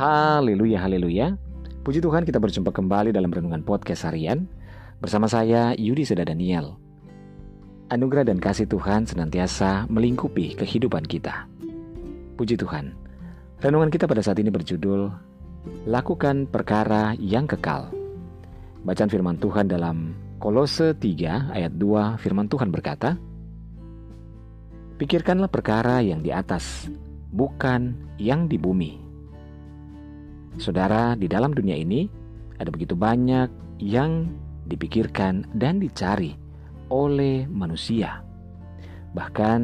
Haleluya, haleluya. Puji Tuhan kita berjumpa kembali dalam Renungan Podcast Harian bersama saya Yudi Seda Daniel. Anugerah dan kasih Tuhan senantiasa melingkupi kehidupan kita. Puji Tuhan. Renungan kita pada saat ini berjudul Lakukan perkara yang kekal. Bacaan firman Tuhan dalam Kolose 3 ayat 2 firman Tuhan berkata, Pikirkanlah perkara yang di atas, bukan yang di bumi Saudara, di dalam dunia ini ada begitu banyak yang dipikirkan dan dicari oleh manusia. Bahkan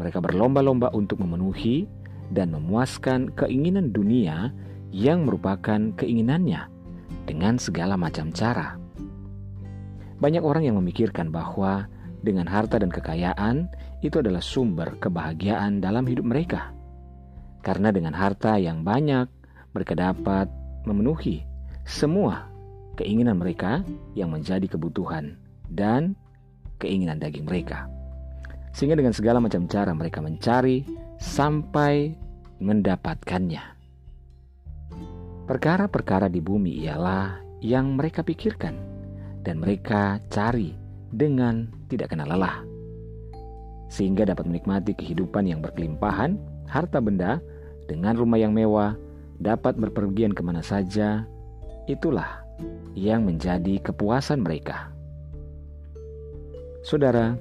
mereka berlomba-lomba untuk memenuhi dan memuaskan keinginan dunia yang merupakan keinginannya dengan segala macam cara. Banyak orang yang memikirkan bahwa dengan harta dan kekayaan itu adalah sumber kebahagiaan dalam hidup mereka. Karena dengan harta yang banyak, mereka dapat memenuhi semua keinginan mereka yang menjadi kebutuhan dan keinginan daging mereka. Sehingga dengan segala macam cara mereka mencari sampai mendapatkannya. Perkara-perkara di bumi ialah yang mereka pikirkan dan mereka cari dengan tidak kenal lelah. Sehingga dapat menikmati kehidupan yang berkelimpahan, harta benda, dengan rumah yang mewah, dapat berpergian ke mana saja, itulah yang menjadi kepuasan mereka. Saudara,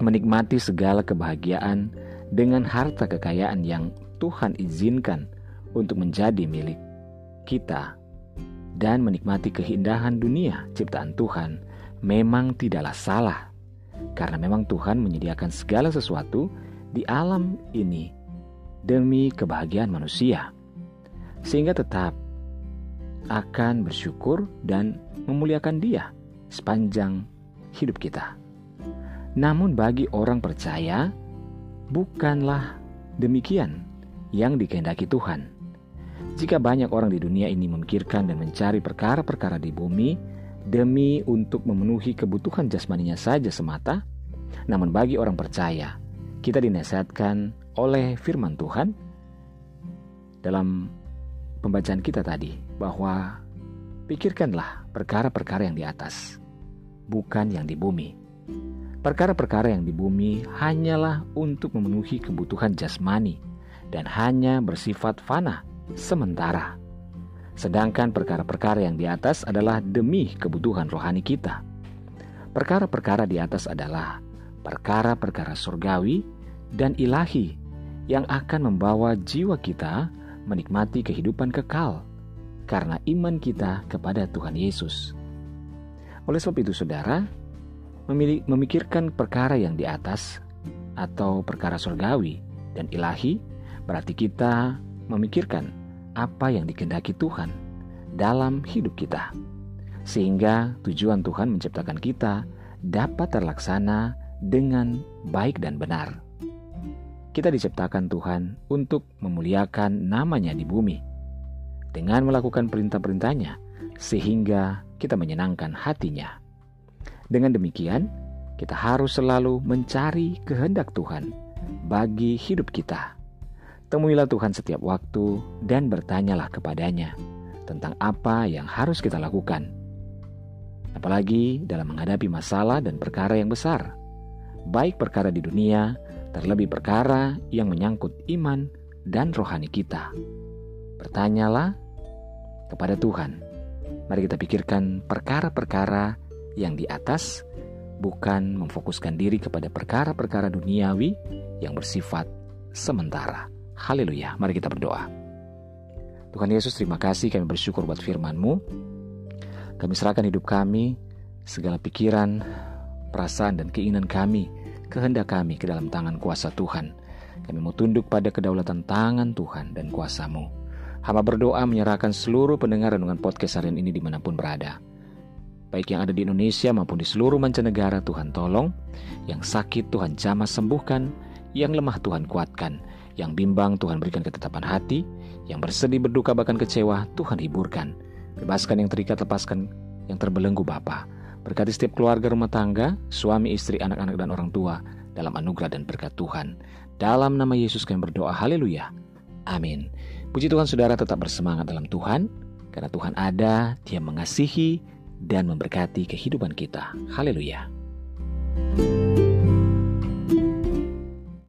menikmati segala kebahagiaan dengan harta kekayaan yang Tuhan izinkan untuk menjadi milik kita dan menikmati keindahan dunia ciptaan Tuhan memang tidaklah salah karena memang Tuhan menyediakan segala sesuatu di alam ini demi kebahagiaan manusia sehingga tetap akan bersyukur dan memuliakan Dia sepanjang hidup kita. Namun, bagi orang percaya, bukanlah demikian yang dikehendaki Tuhan. Jika banyak orang di dunia ini memikirkan dan mencari perkara-perkara di bumi demi untuk memenuhi kebutuhan jasmaninya saja semata, namun bagi orang percaya, kita dinasihatkan oleh firman Tuhan dalam pembacaan kita tadi bahwa pikirkanlah perkara-perkara yang di atas, bukan yang di bumi. Perkara-perkara yang di bumi hanyalah untuk memenuhi kebutuhan jasmani dan hanya bersifat fana sementara. Sedangkan perkara-perkara yang di atas adalah demi kebutuhan rohani kita. Perkara-perkara di atas adalah perkara-perkara surgawi dan ilahi yang akan membawa jiwa kita menikmati kehidupan kekal karena iman kita kepada Tuhan Yesus. Oleh sebab itu, saudara, memikirkan perkara yang di atas atau perkara surgawi dan ilahi berarti kita memikirkan apa yang dikehendaki Tuhan dalam hidup kita. Sehingga tujuan Tuhan menciptakan kita dapat terlaksana dengan baik dan benar kita diciptakan Tuhan untuk memuliakan namanya di bumi dengan melakukan perintah-perintahnya sehingga kita menyenangkan hatinya. Dengan demikian, kita harus selalu mencari kehendak Tuhan bagi hidup kita. Temuilah Tuhan setiap waktu dan bertanyalah kepadanya tentang apa yang harus kita lakukan. Apalagi dalam menghadapi masalah dan perkara yang besar, baik perkara di dunia terlebih perkara yang menyangkut iman dan rohani kita. Bertanyalah kepada Tuhan. Mari kita pikirkan perkara-perkara yang di atas, bukan memfokuskan diri kepada perkara-perkara duniawi yang bersifat sementara. Haleluya, mari kita berdoa. Tuhan Yesus, terima kasih kami bersyukur buat firman-Mu. Kami serahkan hidup kami, segala pikiran, perasaan, dan keinginan kami kehendak kami ke dalam tangan kuasa Tuhan. Kami mau tunduk pada kedaulatan tangan Tuhan dan kuasamu. Hamba berdoa menyerahkan seluruh pendengar renungan podcast harian ini di mana pun berada. Baik yang ada di Indonesia maupun di seluruh mancanegara Tuhan tolong. Yang sakit Tuhan jamah sembuhkan. Yang lemah Tuhan kuatkan. Yang bimbang Tuhan berikan ketetapan hati. Yang bersedih berduka bahkan kecewa Tuhan hiburkan. Bebaskan yang terikat lepaskan yang terbelenggu Bapa. Berkati setiap keluarga rumah tangga, suami, istri, anak-anak, dan orang tua dalam anugerah dan berkat Tuhan. Dalam nama Yesus kami berdoa, haleluya. Amin. Puji Tuhan saudara tetap bersemangat dalam Tuhan, karena Tuhan ada, dia mengasihi, dan memberkati kehidupan kita. Haleluya. thank you